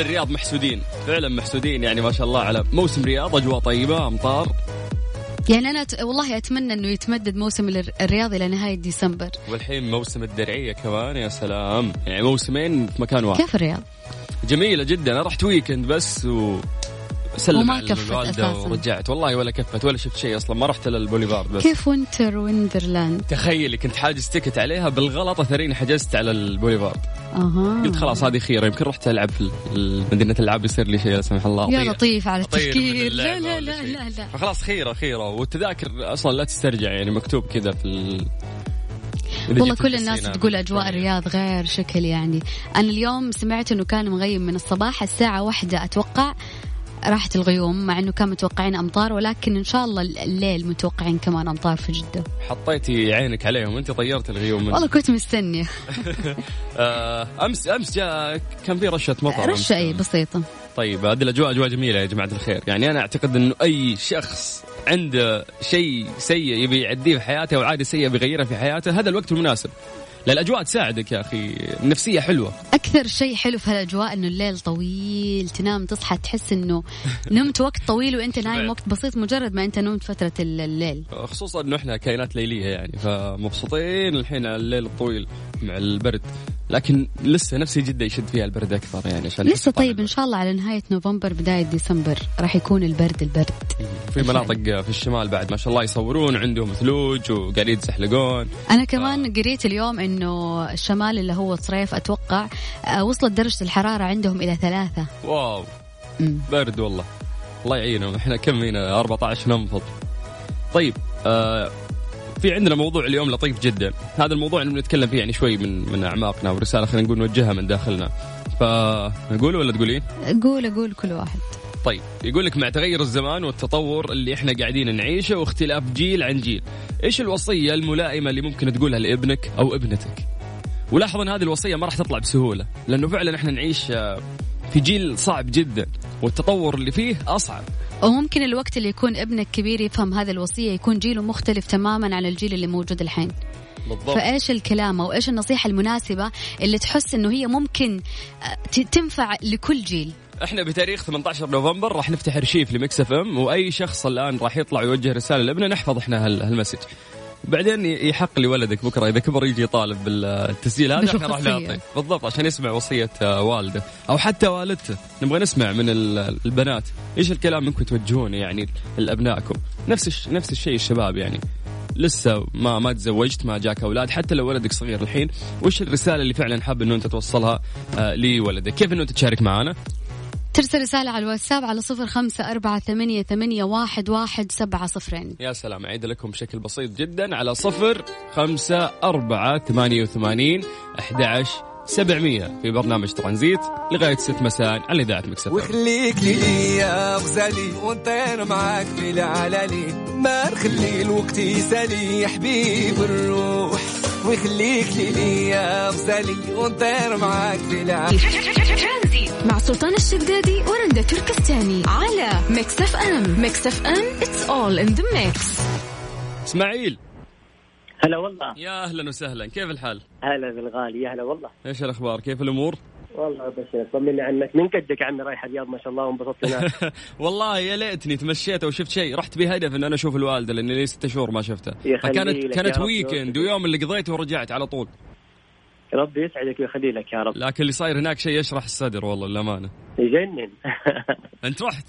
الرياض محسودين. فعلا محسودين يعني ما شاء الله على موسم رياض أجواء طيبة أمطار. يعني أنا والله أتمنى إنه يتمدد موسم الرياض إلى نهاية ديسمبر. والحين موسم الدرعية كمان يا سلام. يعني موسمين في مكان واحد. كيف الرياض؟ جميلة جدا. أنا رحت weekend بس و سلم وما كفت أساسا. ورجعت. والله ولا كفت ولا شفت شيء أصلا ما رحت للبوليفارد بس. كيف Winter Wonderland؟ تخيلي كنت حاجز تكت عليها بالغلط أثريني حجزت على البوليفارد. أها. قلت خلاص هذه خيرة يمكن رحت ألعب في مدينة الالعاب يصير لي شيء لا سمح الله يا لطيف على التفكير. لا لا لا لا لا. فخلاص خيرة خيرة. والتذاكر أصلا لا تسترجع يعني مكتوب كذا في ال... والله كل الناس تقول أجواء الرياض غير شكل يعني. أنا اليوم سمعت إنه كان مغيم من الصباح الساعة واحدة أتوقع. راحت الغيوم مع إنه كان متوقعين أمطار ولكن إن شاء الله الليل متوقعين كمان أمطار في جدة. حطيتي عينك عليهم أنت طيرت الغيوم. والله كنت مستنية. آه، أمس أمس جاء كان في رشة مطر رشة اي بسيطة. طيب هذه الأجواء أجواء جميلة يا جماعة الخير. يعني أنا أعتقد إنه أي شخص عنده شيء سيء يبي يعديه في حياته أو عادة سيئة بيغيرها في حياته هذا الوقت المناسب. الاجواء تساعدك يا أخي. النفسية حلوة. أكثر شيء حلو في هالاجواء إنه الليل طويل تنام تصحى تحس إنه نمت وقت طويل وأنت نايم وقت بسيط مجرد ما أنت نمت فترة الليل. خصوصا إنه إحنا كائنات ليلية يعني فمبسوطين الحين على الليل الطويل مع البرد. لكن لسه نفسي جدا يشد فيها البرد أكثر يعني عشان لسه طيب إن شاء الله على نهاية نوفمبر بداية ديسمبر راح يكون البرد البرد. في مناطق في الشمال بعد ما شاء الله يصورون عندهم ثلوج وقاعدين يتزحلقون أنا كمان آه. قريت اليوم إنه الشمال اللي هو صريف أتوقع آه، وصلت درجة الحرارة عندهم إلى ثلاثة. واو. مم. برد والله. الله يعينهم. إحنا كم هنا؟ 14 ننفض طيب آه في عندنا موضوع اليوم لطيف جدا. هذا الموضوع اللي بنتكلم فيه يعني شوي من من أعماقنا ورسالة خلينا نقول نوجهها من داخلنا. فنقول ولا تقولين؟ قول أقول كل واحد. طيب يقول لك مع تغير الزمان والتطور اللي إحنا قاعدين نعيشه واختلاف جيل عن جيل إيش الوصية الملائمة اللي ممكن تقولها لابنك أو ابنتك؟ ولاحظ إن هذه الوصية ما راح تطلع بسهولة لأنه فعلا إحنا نعيش آه، في جيل صعب جدا والتطور اللي فيه أصعب. وممكن الوقت اللي يكون ابنك كبير يفهم هذه الوصية يكون جيله مختلف تماما عن الجيل اللي موجود الحين. بالضبط. فإيش الكلام أو إيش النصيحة المناسبة اللي تحس إنه هي ممكن آه، تنفع لكل جيل؟ إحنا بتاريخ 18 نوفمبر راح نفتح أرشيف لميكس إف إم وأي شخص الآن راح يطلع ويوجه رسالة لابنه نحفظ إحنا هال message. بعدين يحق لولدك بكرة إذا كبر يجي يطالب بالتسجيل هذا أحنا راح نعطيه بالضبط عشان يسمع وصية آه، والده. أو حتى والدته. نبغى نسمع من البنات. إيش الكلام منكم توجهونه يعني لأبنائكم؟ نفس نفس الشيء الشباب يعني. لسه ما ما تزوجت ما جاك أولاد. حتى لو ولدك صغير الحين وش الرسالة اللي فعلا حاب إنه أنت توصلها آه، لولدك كيف إنه أنت تشارك معنا ترسل رسالة على الواتساب على صفر خمسة أربعة ثمانية, ثمانية واحد, واحد سبعة صفرين. يا سلام أعيد لكم بشكل بسيط جدا على صفر خمسة أربعة ثمانية وثمانين أحد سبعمية في برنامج ترانزيت لغاية ست مساء على إذاعة ميكس اف وخليك لي يا غزالي ونطير معاك في العلالي. ما نخلي الوقت ينسينا يا حبيب الروح. ويخليك لي يا غزالي ونطير معاك في العلالي. مع سلطان الشدادي ورندا تركستاني على ميكس اف ام. ميكس اف ام it's all in the mix. إسماعيل. هلا والله. يا أهلا وسهلا. كيف الحال؟ هلا بالغالي يا هلا والله. إيش الأخبار؟ كيف الأمور؟ والله ابشرك طمني عنك. من قدك يا عمي رايح الرياض ما شاء الله وانبسطت هناك. والله يا ليتني تمشيت وشفت شيء. رحت بهدف إن أنا أشوف الوالدة لأني لي ست شهور ما شفتها. كانت كانت ويكند ويوم اللي قضيته ورجعت على طول. ربي يسعدك ويخلي لك يا رب. لكن اللي صاير هناك شيء يشرح الصدر والله للأمانة. يجنن. أنت رحت؟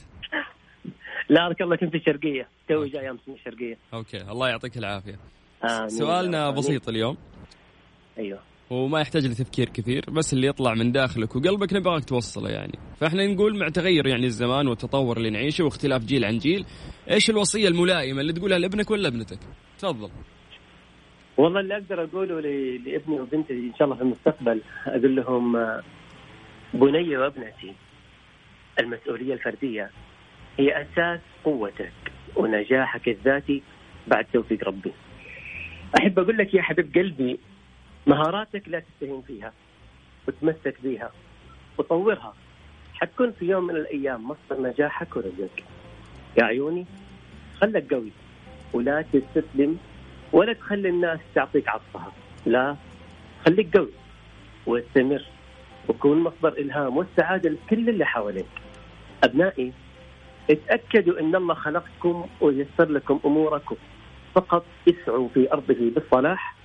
لا ارك الله كنت في الشرقية. توي جاي أمس من الشرقية. أوكي الله يعطيك العافية. آمين. سؤالنا بسيط اليوم. أيوه. وما يحتاج لتفكير كثير بس اللي يطلع من داخلك وقلبك نبغاك توصله يعني. فإحنا نقول مع تغير يعني الزمان والتطور اللي نعيشه واختلاف جيل عن جيل إيش الوصية الملائمة اللي تقولها لابنك ولا ابنتك؟ تفضل. والله اللي أقدر أقوله لابني وبنتي إن شاء الله في المستقبل أقول لهم بني وابنتي المسؤولية الفردية هي أساس قوتك ونجاحك الذاتي بعد توفيق ربي. أحب أقول لك يا حبيب قلبي مهاراتك لا تستهين فيها وتمسك بها وطورها حتكون في يوم من الأيام مصدر نجاحك ورزقك. يا عيوني خلك قوي ولا تستسلم ولا تخلي الناس تعطيك عطفها لا خليك قوي واستمر وكون مصدر إلهام والسعادة لكل اللي حواليك. أبنائي اتأكدوا إن الله خلقكم ويسر لكم أموركم فقط اسعوا في أرضه بالصلاح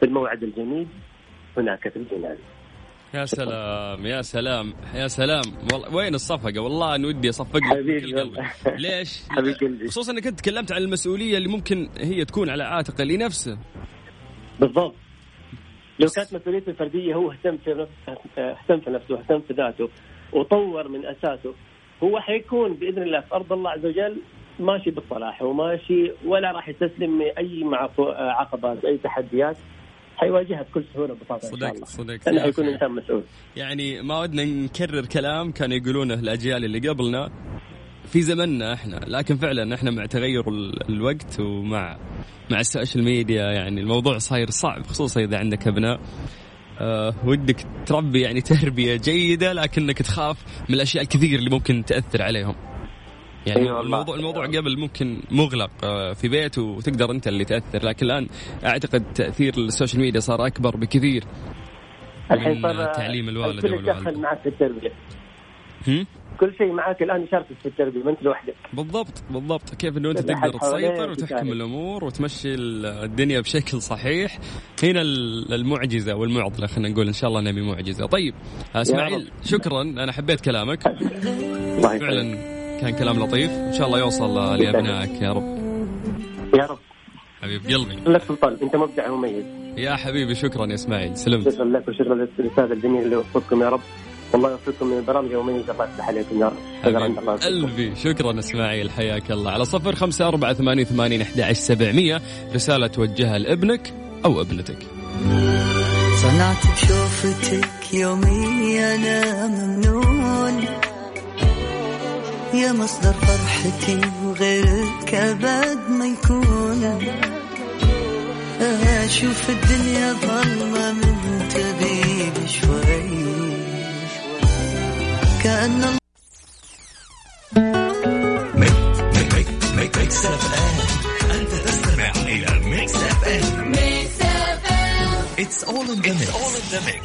في الموعد الجميل هناك في الجنان. يا سلام يا سلام يا سلام. والله وين الصفقة؟ والله أنا ودي أصفق لك ليش؟ حبيبي قلبي. خصوصا إنك أنت تكلمت عن المسؤولية اللي ممكن هي تكون على عاتقه لنفسه. بالضبط. لو كانت مسؤوليته الفردية هو اهتم في نفسه اهتم في نفسه اهتم في ذاته وطور من أساسه. هو حيكون بإذن الله في أرض الله عز وجل ماشي بالصلاح وماشي ولا راح يستسلم اي مع عقبات أي تحديات. حيواجهها بكل سهولة وبساطه إن شاء الله. صدق لأنه حيكون إنسان مسؤول. يعني ما ودنا نكرر كلام كانوا يقولونه الأجيال اللي قبلنا في زمننا إحنا. لكن فعلا إحنا مع تغير الوقت ومع مع ال social media يعني الموضوع صاير صعب خصوصا إذا عندك أبناء. أه ودك تربي يعني تربية جيدة لكنك تخاف من الأشياء الكثير اللي ممكن تأثر عليهم. يعني أيوة الموضوع الموضوع قبل ممكن مغلق آه، في بيت وتقدر أنت اللي تأثر لكن الآن أعتقد تأثير ال social media صار أكبر بكثير الحين صار تعليم الوالد يدخل معك في التربية. كل شيء معك الآن يشاركك في التربية ما أنت لوحدك. بالضبط بالضبط. كيف إنه أنت تقدر تسيطر وتحكم الأمور وتمشي الدنيا بشكل صحيح. هنا المعجزة والمعضلة خلينا نقول إن شاء الله نبي معجزه طيب إسماعيل شكرا أنا حبيت كلامك. فعلا كان كلام لطيف. إن شاء الله يوصل لأبنائك يا رب. يا رب. حبيب قلبي. لك سلطان أنت مبدع ومميز. يا حبيبي شكرا يا إسماعيل. سلمت. شكرا لك وشكرا للأستاذ الجميل اللي وفقكم يا رب. والله يوفقكم من البرامج يوميا الله يفتح عليكم يا رب. قلبي. شكرا إسماعيل. حياك الله. على صفر خمسة أربعة ثمانية ثمانين أحد سبعمية. رسالة توجهها لابنك أو ابنتك. صنعت بشوفتك يومي أنا ممنون. يا مصدر فرحتي وغيرك أبد ما يكون. أشوف الدنيا ظلمة من تبيب شوي. كأن ميكس اف ام انت تستمع إلى ميكس اف ام ميكس اف ام It's all in the mix.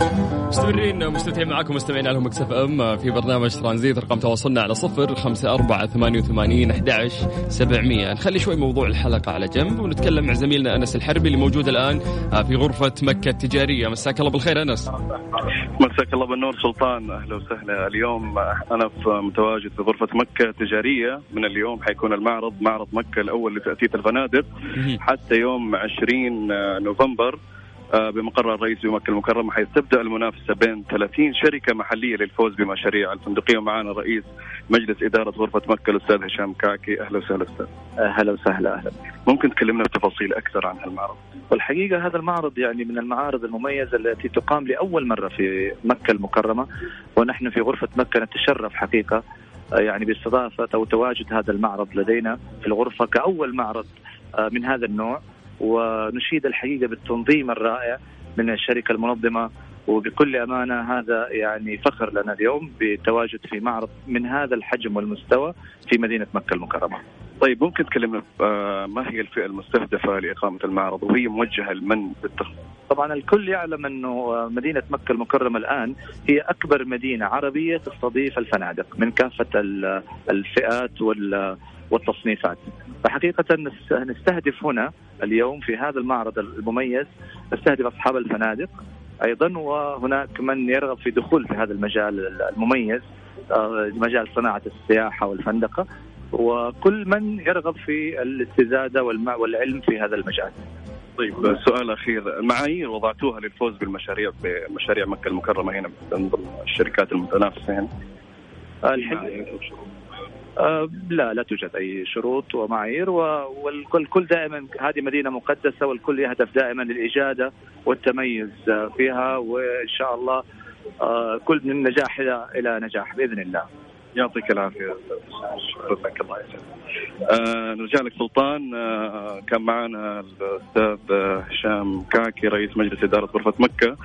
مستمرين مستمتعين معاكم مستمعين على مكسف أم. في برنامج ترانزيت رقم تواصلنا على صفر خمسة أربعة ثمانية وثمانين أحد سبعمية. نخلي شوي موضوع الحلقة على جنب ونتكلم مع زميلنا أنس الحربي اللي موجود الآن في غرفة مكة التجارية. مساك الله بالخير أنس. مساك الله بالنور سلطان. أهلا وسهلا. اليوم أنا في متواجد في غرفة مكة التجارية. من اليوم حيكون المعرض معرض مكة الأول لتأسيس الفنادق. حتى يوم 20 نوفمبر آه، بمقر الرئيس بمكة المكرمة حيث تبدأ المنافسة بين 30 شركة محلية للفوز بمشاريع الفندقية. ومعنا رئيس مجلس إدارة غرفة مكة الأستاذ هشام كعكي أهلا وسهلا أستاذ. أهلا وسهلا أهلا. ممكن تكلمنا بتفاصيل أكثر عن هالمعرض؟ والحقيقة هذا المعرض يعني من المعارض المميزة التي تقام لأول مرة في مكة المكرمة. ونحن في غرفة مكة نتشرف حقيقة آه، يعني باستضافة أو تواجد هذا المعرض لدينا في الغرفة كأول معرض آه، من هذا النوع. ونشيد الحقيقة بالتنظيم الرائع من الشركة المنظمة وبكل أمانة هذا يعني فخر لنا اليوم بالتواجد في معرض من هذا الحجم والمستوى في مدينة مكة المكرمة. طيب ممكن تكلمنا آه، ما هي الفئة المستهدفة لإقامة المعرض وهي موجهة لمن بالتخصيص؟ طبعا الكل يعلم أنه مدينة مكة المكرمة الآن هي أكبر مدينة عربية تستضيف الفنادق من كافة الفئات والتصنيفات. فحقيقة نستهدف هنا اليوم في هذا المعرض المميز نستهدف أصحاب الفنادق. أيضا وهناك من يرغب في دخول في هذا المجال المميز آه، مجال صناعة السياحة والفندقة. وكل من يرغب في الاستزادة والعلم في هذا المجال. طيب سؤال أخير. المعايير وضعتوها للفوز بالمشاريع بمشاريع مكة المكرمة هنا من الشركات المتنافسة يعني آه لا لا توجد أي شروط ومعايير والكل دائما هذه مدينة مقدسة والكل يهدف دائما للإجادة والتميز فيها وإن شاء الله آه كل من نجاح إلى إلى نجاح بإذن الله. يعطيك العافية شكرا لك الله يسعدك. آه نرجع لك سلطان آه كان معنا الأستاذ هشام كاكي رئيس مجلس إدارة غرفة مكة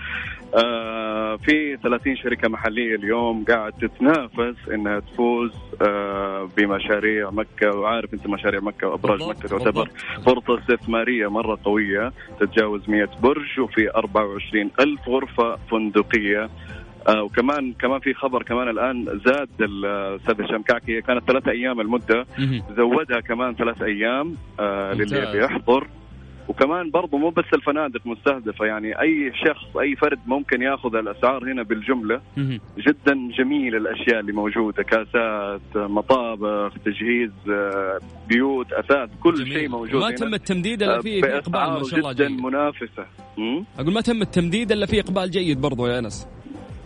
آه في 30 شركة محلية اليوم قاعد تتنافس إنها تفوز آه بمشاريع مكة وعارف أنت مشاريع مكة وأبراج مكة تعتبر فرصة استثماريه مرة قوية تتجاوز 100 برج وفي 24 ألف غرفة فندقية. آه وكمان كمان في خبر كمان الآن زاد الاستاذ هشام كعكي كانت ثلاثة أيام المدة. زودها كمان ثلاث أيام آه للي بيحضر. وكمان برضه مو بس الفنادق مستهدفة يعني أي شخص أي فرد ممكن ياخذ الأسعار هنا بالجملة. جدا جميل الأشياء اللي موجودة كاسات مطابخ تجهيز آه، بيوت أثاث كل شيء موجود ما تم التمديد إلا في إقبال ما شاء الله جدا جيد. منافسة. أقول ما تم التمديد إلا في إقبال جيد برضه يا أنس.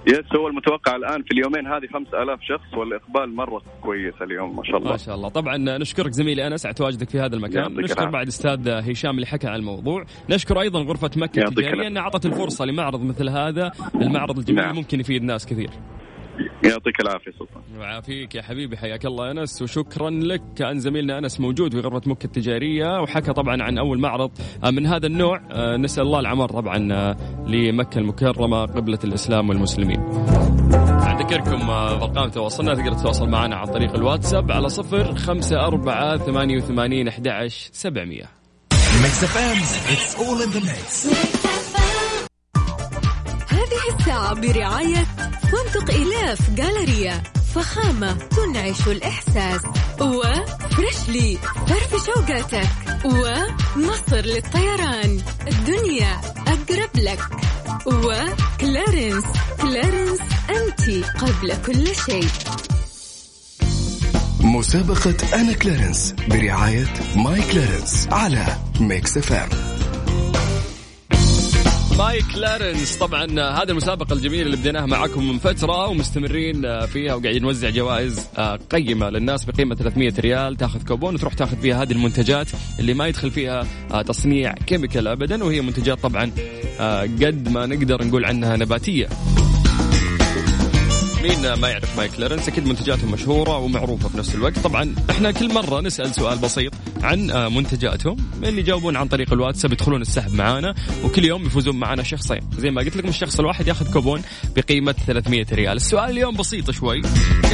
يس هو المتوقع الآن في اليومين هذه 5000 شخص والإقبال مرة كويس اليوم ما شاء الله. ما شاء الله. طبعا نشكرك زميلي أنس على تواجدك في هذا المكان. نشكر بعد أستاذ هشام اللي حكى عن الموضوع. نشكر أيضا غرفة مكة التجاريه انها أعطت الفرصة لمعرض مثل هذا المعرض الجميل نعم. ممكن يفيد ناس كثير. يعطيك العافية سلطان. ويعافيك يا حبيبي حياك الله أنس وشكرا لك. كان زميلنا أنس موجود في غرفة مكة التجارية وحكى طبعا عن أول معرض من هذا النوع. آه، نسأل الله العمر طبعا آه، لمكة المكرمة قبلة الإسلام والمسلمين. أذكركم آه، أرقام تواصلنا. تقدر تتواصل معنا عن طريق الواتساب على صفر خمسة أربعة ثمانية وثمانين أحد عشر سبعمية. برعاية فندق إلاف جالريا فخامة تنعش الإحساس وفريشلي فرف شوقاتك ومصر للطيران الدنيا أقرب لك ماي كلارنس كلارنس أنت قبل كل شيء. مسابقة أنا كلارنس برعاية ماي كلارنس على ميكس اف ام ماي كلارنس. طبعا هذه المسابقة الجميلة اللي بديناها معكم من فترة ومستمرين فيها وقاعدين نوزع جوائز آه، قيمة للناس بقيمة 300 ريال. تاخذ كوبون وتروح تاخذ فيها هذه المنتجات اللي ما يدخل فيها آه، تصنيع chemical ابدا وهي منتجات طبعا آه، قد ما نقدر نقول عنها نباتية. مين ما يعرف ماي كلارنس؟ أكيد منتجاتهم مشهورة ومعروفة في نفس الوقت. طبعا إحنا كل مرة نسأل سؤال بسيط. عن آه، منتجاتهم اللي يجاوبون عن طريق الواتساب يدخلون السحب معانا وكل يوم يفوزون معنا شخصين. زي ما قلت لكم الشخص الواحد ياخذ كوبون بقيمة 300 ريال. السؤال اليوم بسيط شوي.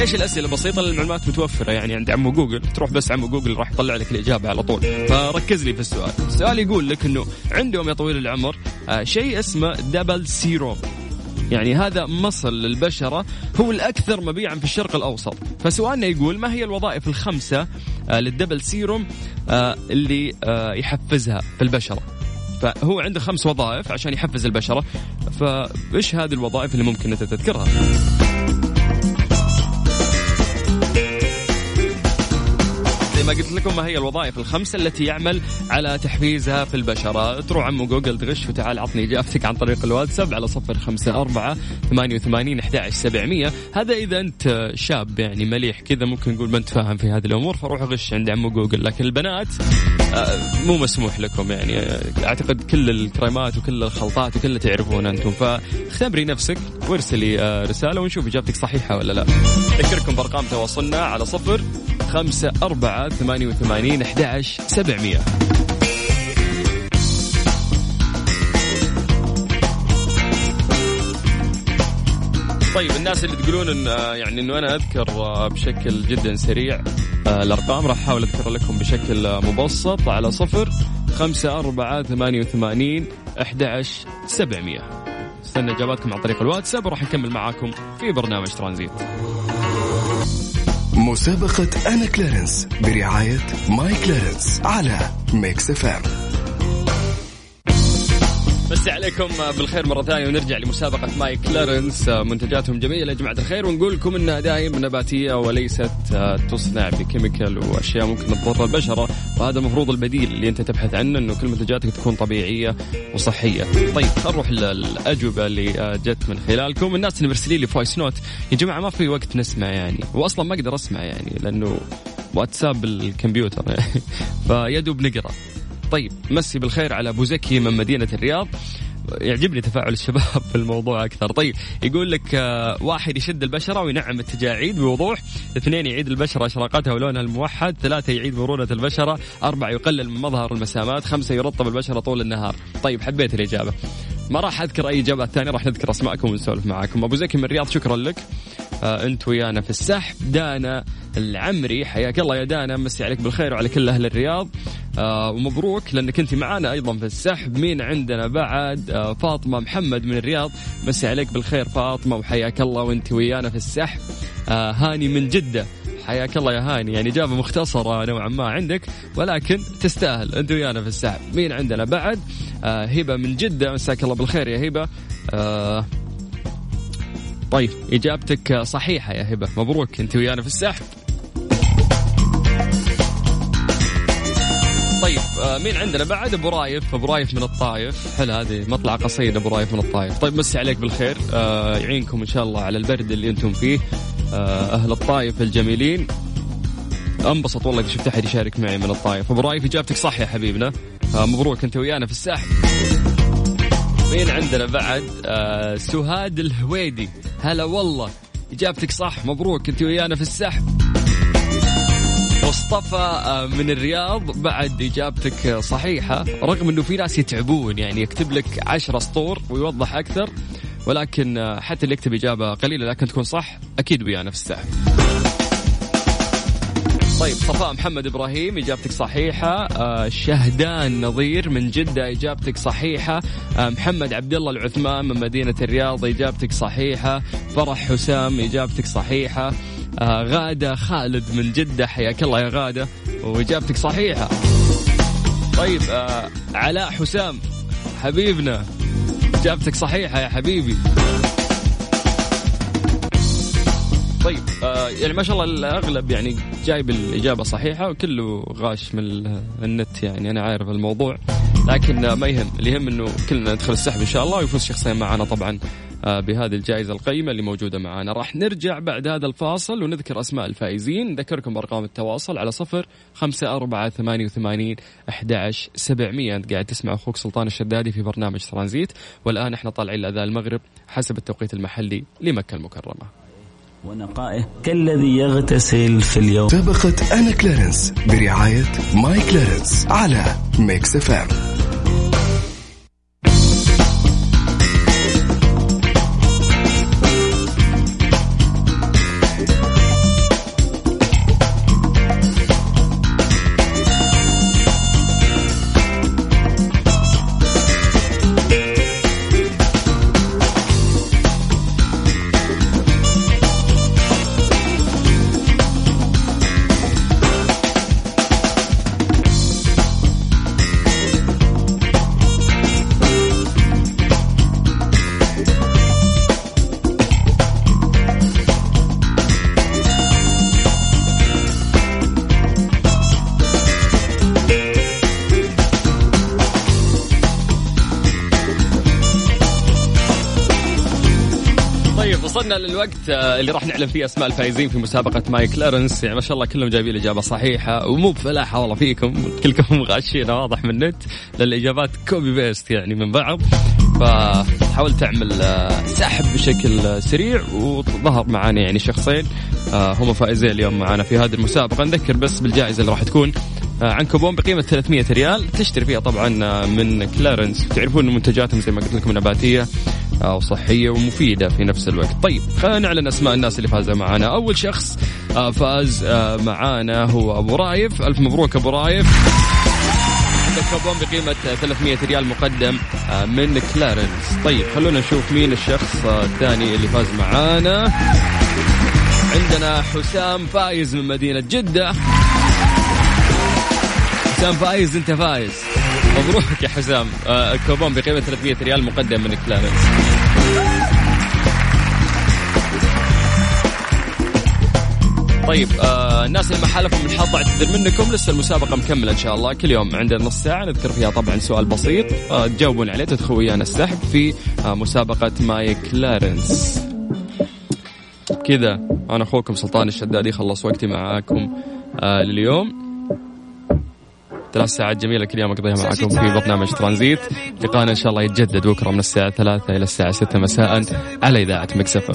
إيش الأسئلة بسيطة؟ المعلومات متوفرة. يعني عند عمو جوجل تروح بس عمو جوجل راح يطلع لك الإجابة على طول. فركز لي في السؤال. السؤال يقول لك إنه عندهم يا طويل العمر آه، شيء اسمه double serum يعني هذا مصل للبشرة هو الأكثر مبيعا في الشرق الأوسط. فسؤالنا يقول ما هي الوظائف الخمسة آه، لل double serum آه، اللي آه، يحفزها في البشرة. فهو عنده خمس وظائف عشان يحفز البشرة. فإيش هذه الوظائف اللي ممكن أنت تذكرها؟ زي ما قلت لكم ما هي الوظائف الخمسة التي يعمل على تحفيزها في البشرة. تروح عمو جوجل تغش وتعال عطني إجابتك عن طريق الواتساب على صفر خمسة أربعة ثمانية وثمانين أحد سبعمية. هذا إذا أنت شاب يعني مليح كذا ممكن نقول ما أنت فاهم في هذه الأمور فروح غش عند عمو جوجل. لكن البنات آه، مو مسموح لكم يعني. أعتقد كل الكريمات وكل الخلطات وكل تعرفون أنتم. فاختبري نفسك وارسلي آه، رسالة ونشوف إجابتك صحيحة ولا لا. أذكركم بأرقام تواصلنا على صفر خمسة أربعة ثمانية وثمانين أحد سبعمية. طيب الناس اللي تقولون إن يعني إنه أنا أذكر بشكل جدا سريع آه، الأرقام راح أحاول أذكر لكم بشكل مبسط على صفر خمسة أربعة ثمانية وثمانين أحد سبعمية. استنى إجاباتكم عن طريق الواتساب وراح نكمل معاكم في برنامج ترانزيت. مسابقة أنا كلارنس برعاية ماي كلارنس على ميكس إف إم. مسي عليكم بالخير مرة ثانية ونرجع لمسابقة ماي كلارنس. منتجاتهم جميلة يا جماعة الخير. ونقول لكم إنها دائما نباتية وليست تصنع ب chemical وأشياء ممكن تضر البشرة. وهذا المفروض البديل اللي أنت تبحث عنه إنه كل منتجاتك تكون طبيعية وصحية. طيب نروح للأجوبة اللي جت من خلالكم. الناس اللي مرسلين لي voice note يا جماعة ما في وقت نسمع يعني. واصلا ما أقدر أسمع يعني لأنه واتساب الكمبيوتر يعني فيدوب نقرأ. طيب مسي بالخير على أبو زكي من مدينة الرياض. يعجبني تفاعل الشباب في الموضوع أكثر. طيب يقول لك آه، واحد يشد البشرة وينعم التجاعيد بوضوح اثنين يعيد البشرة اشراقتها ولونها الموحد ثلاثة يعيد مرونة البشرة أربعة يقلل من مظهر المسامات خمسة يرطب البشرة طول النهار. طيب حبيت الإجابة. ما راح أذكر أي اجابات ثانية راح نذكر أسماءكم ونسولف معاكم. أبو زكي من الرياض شكرا لك. آه أنت ويانا في السحب. دانا العمري حياك الله يا دانا. مسي عليك بالخير وعلى كل أهل الرياض. آه ومبروك لأنك أنت معانا أيضا في السحب. مين عندنا بعد؟ آه فاطمة محمد من الرياض. مسي عليك بالخير فاطمة وحياك الله وأنت ويانا في السحب. آه هاني من جدة. حياك الله يا هاني. يعني إجابة مختصرة نوعا ما عندك ولكن تستاهل. أنت ويانا في السحب. مين عندنا بعد؟ آه هبة من جدة. مساك الله بالخير يا هبة. آه طيب إجابتك صحيحة يا هبة. مبروك أنت ويانا في السحب. طيب آه مين عندنا بعد أبو رايف؟ أبو رايف من الطايف. حلو هذه مطلع قصيده أبو رايف من الطايف. طيب مسي عليك بالخير. آه يعينكم إن شاء الله على البرد اللي أنتم فيه. آه أهل الطايف الجميلين. انبسط والله شفت أحد يشارك معي من الطايف. أبو رايف إجابتك صح يا حبيبنا. مبروك أنت ويانا في الساحل. مين عندنا بعد؟ سهاد الهويدي. هلا والله إجابتك صح. مبروك أنت ويانا في السحب مصطفى آه، من الرياض. بعد إجابتك صحيحة رغم إنه في ناس يتعبون يعني يكتب لك عشرة سطور ويوضح أكثر ولكن آه، حتى اللي يكتب إجابة قليلة لكن تكون صح أكيد ويانا في السحب طيب صفاء محمد إبراهيم إجابتك صحيحة. آه شهدان نظير من جدة إجابتك صحيحة. آه محمد عبد الله العثمان من مدينة الرياض إجابتك صحيحة. فرح حسام إجابتك صحيحة. آه غادة خالد من جدة حياك الله يا غادة وإجابتك صحيحة. طيب آه علاء حسام حبيبنا إجابتك صحيحة يا حبيبي. طيب آه يعني ما شاء الله الأغلب يعني جايب الإجابة صحيحة وكله غاش من النت يعني أنا عارف الموضوع لكن ما يهم اللي يهم إنه كلنا ندخل السحب إن شاء الله ويفوز شخصيا معنا طبعا آه، بهذه الجائزة القيمة اللي موجودة معنا راح نرجع بعد هذا الفاصل ونذكر أسماء الفائزين. نذكركم بأرقام التواصل على صفر خمسة أربعة ثمانية وثمانين أحد سبعمية. أنت قاعد تسمع أخوك سلطان الشدادي في برنامج ترانزيت والآن إحنا طالعين لأذان المغرب حسب التوقيت المحلي لمكة المكرمة. ونقائه كالذي يغتسل في اليوم. مسابقة أنا كلارنس برعاية ماي كلارنس على ميكس اف ام للوقت آه، اللي راح نعلن فيه أسماء الفائزين في مسابقة My Clarins. يعني ما شاء الله كلهم جايبين الإجابة صحيحة ومو بفلاحة والله فيكم كلكم غاشين واضح من النت للاجابات copy paste يعني من بعض. فحاولت تعمل آه، سحب بشكل سريع وظهر معانا يعني شخصين آه، هم فائزين اليوم معانا في هذه المسابقة. نذكر بس بالجائزة اللي راح تكون. عن كوبون بقيمة 300 ريال. تشتري فيها طبعا من Clarins. تعرفون أن منتجاتهم زي ما قلت لكم نباتية وصحية ومفيدة في نفس الوقت. طيب خلينا نعلن أسماء الناس اللي فازوا معنا أول شخص آه، فاز آه، معانا هو أبو رايف. ألف مبروك أبو رايف. كوبون بقيمة 300 ريال مقدم آه، من Clarins. طيب خلونا نشوف مين الشخص الثاني اللي فاز معانا. عندنا حسام فايز من مدينة جدة. حسام فايز انت فايز. مبروك يا حسام آه كوبون بقيمة 300 ريال مقدم من Clarins طيب آه الناس اللي ما حالفهم الحظ اعتذر منكم لسه المسابقة مكملة إن شاء الله. كل يوم عندنا نص ساعة نذكر فيها طبعا سؤال بسيط. آه تجاوبون عليه تدخلوا ويانا السحب في آه مسابقة My Clarins. كذا أنا أخوكم سلطان الشدادي خلص وقتي معاكم آه لليوم. ثلاث ساعات جميلة كل يوم أقضيها معكم في برنامج ترانزيت. لقانا إن شاء الله يتجدد بكرة من الساعة 3 إلى الساعة 6 مساء على إذاعة مكسفه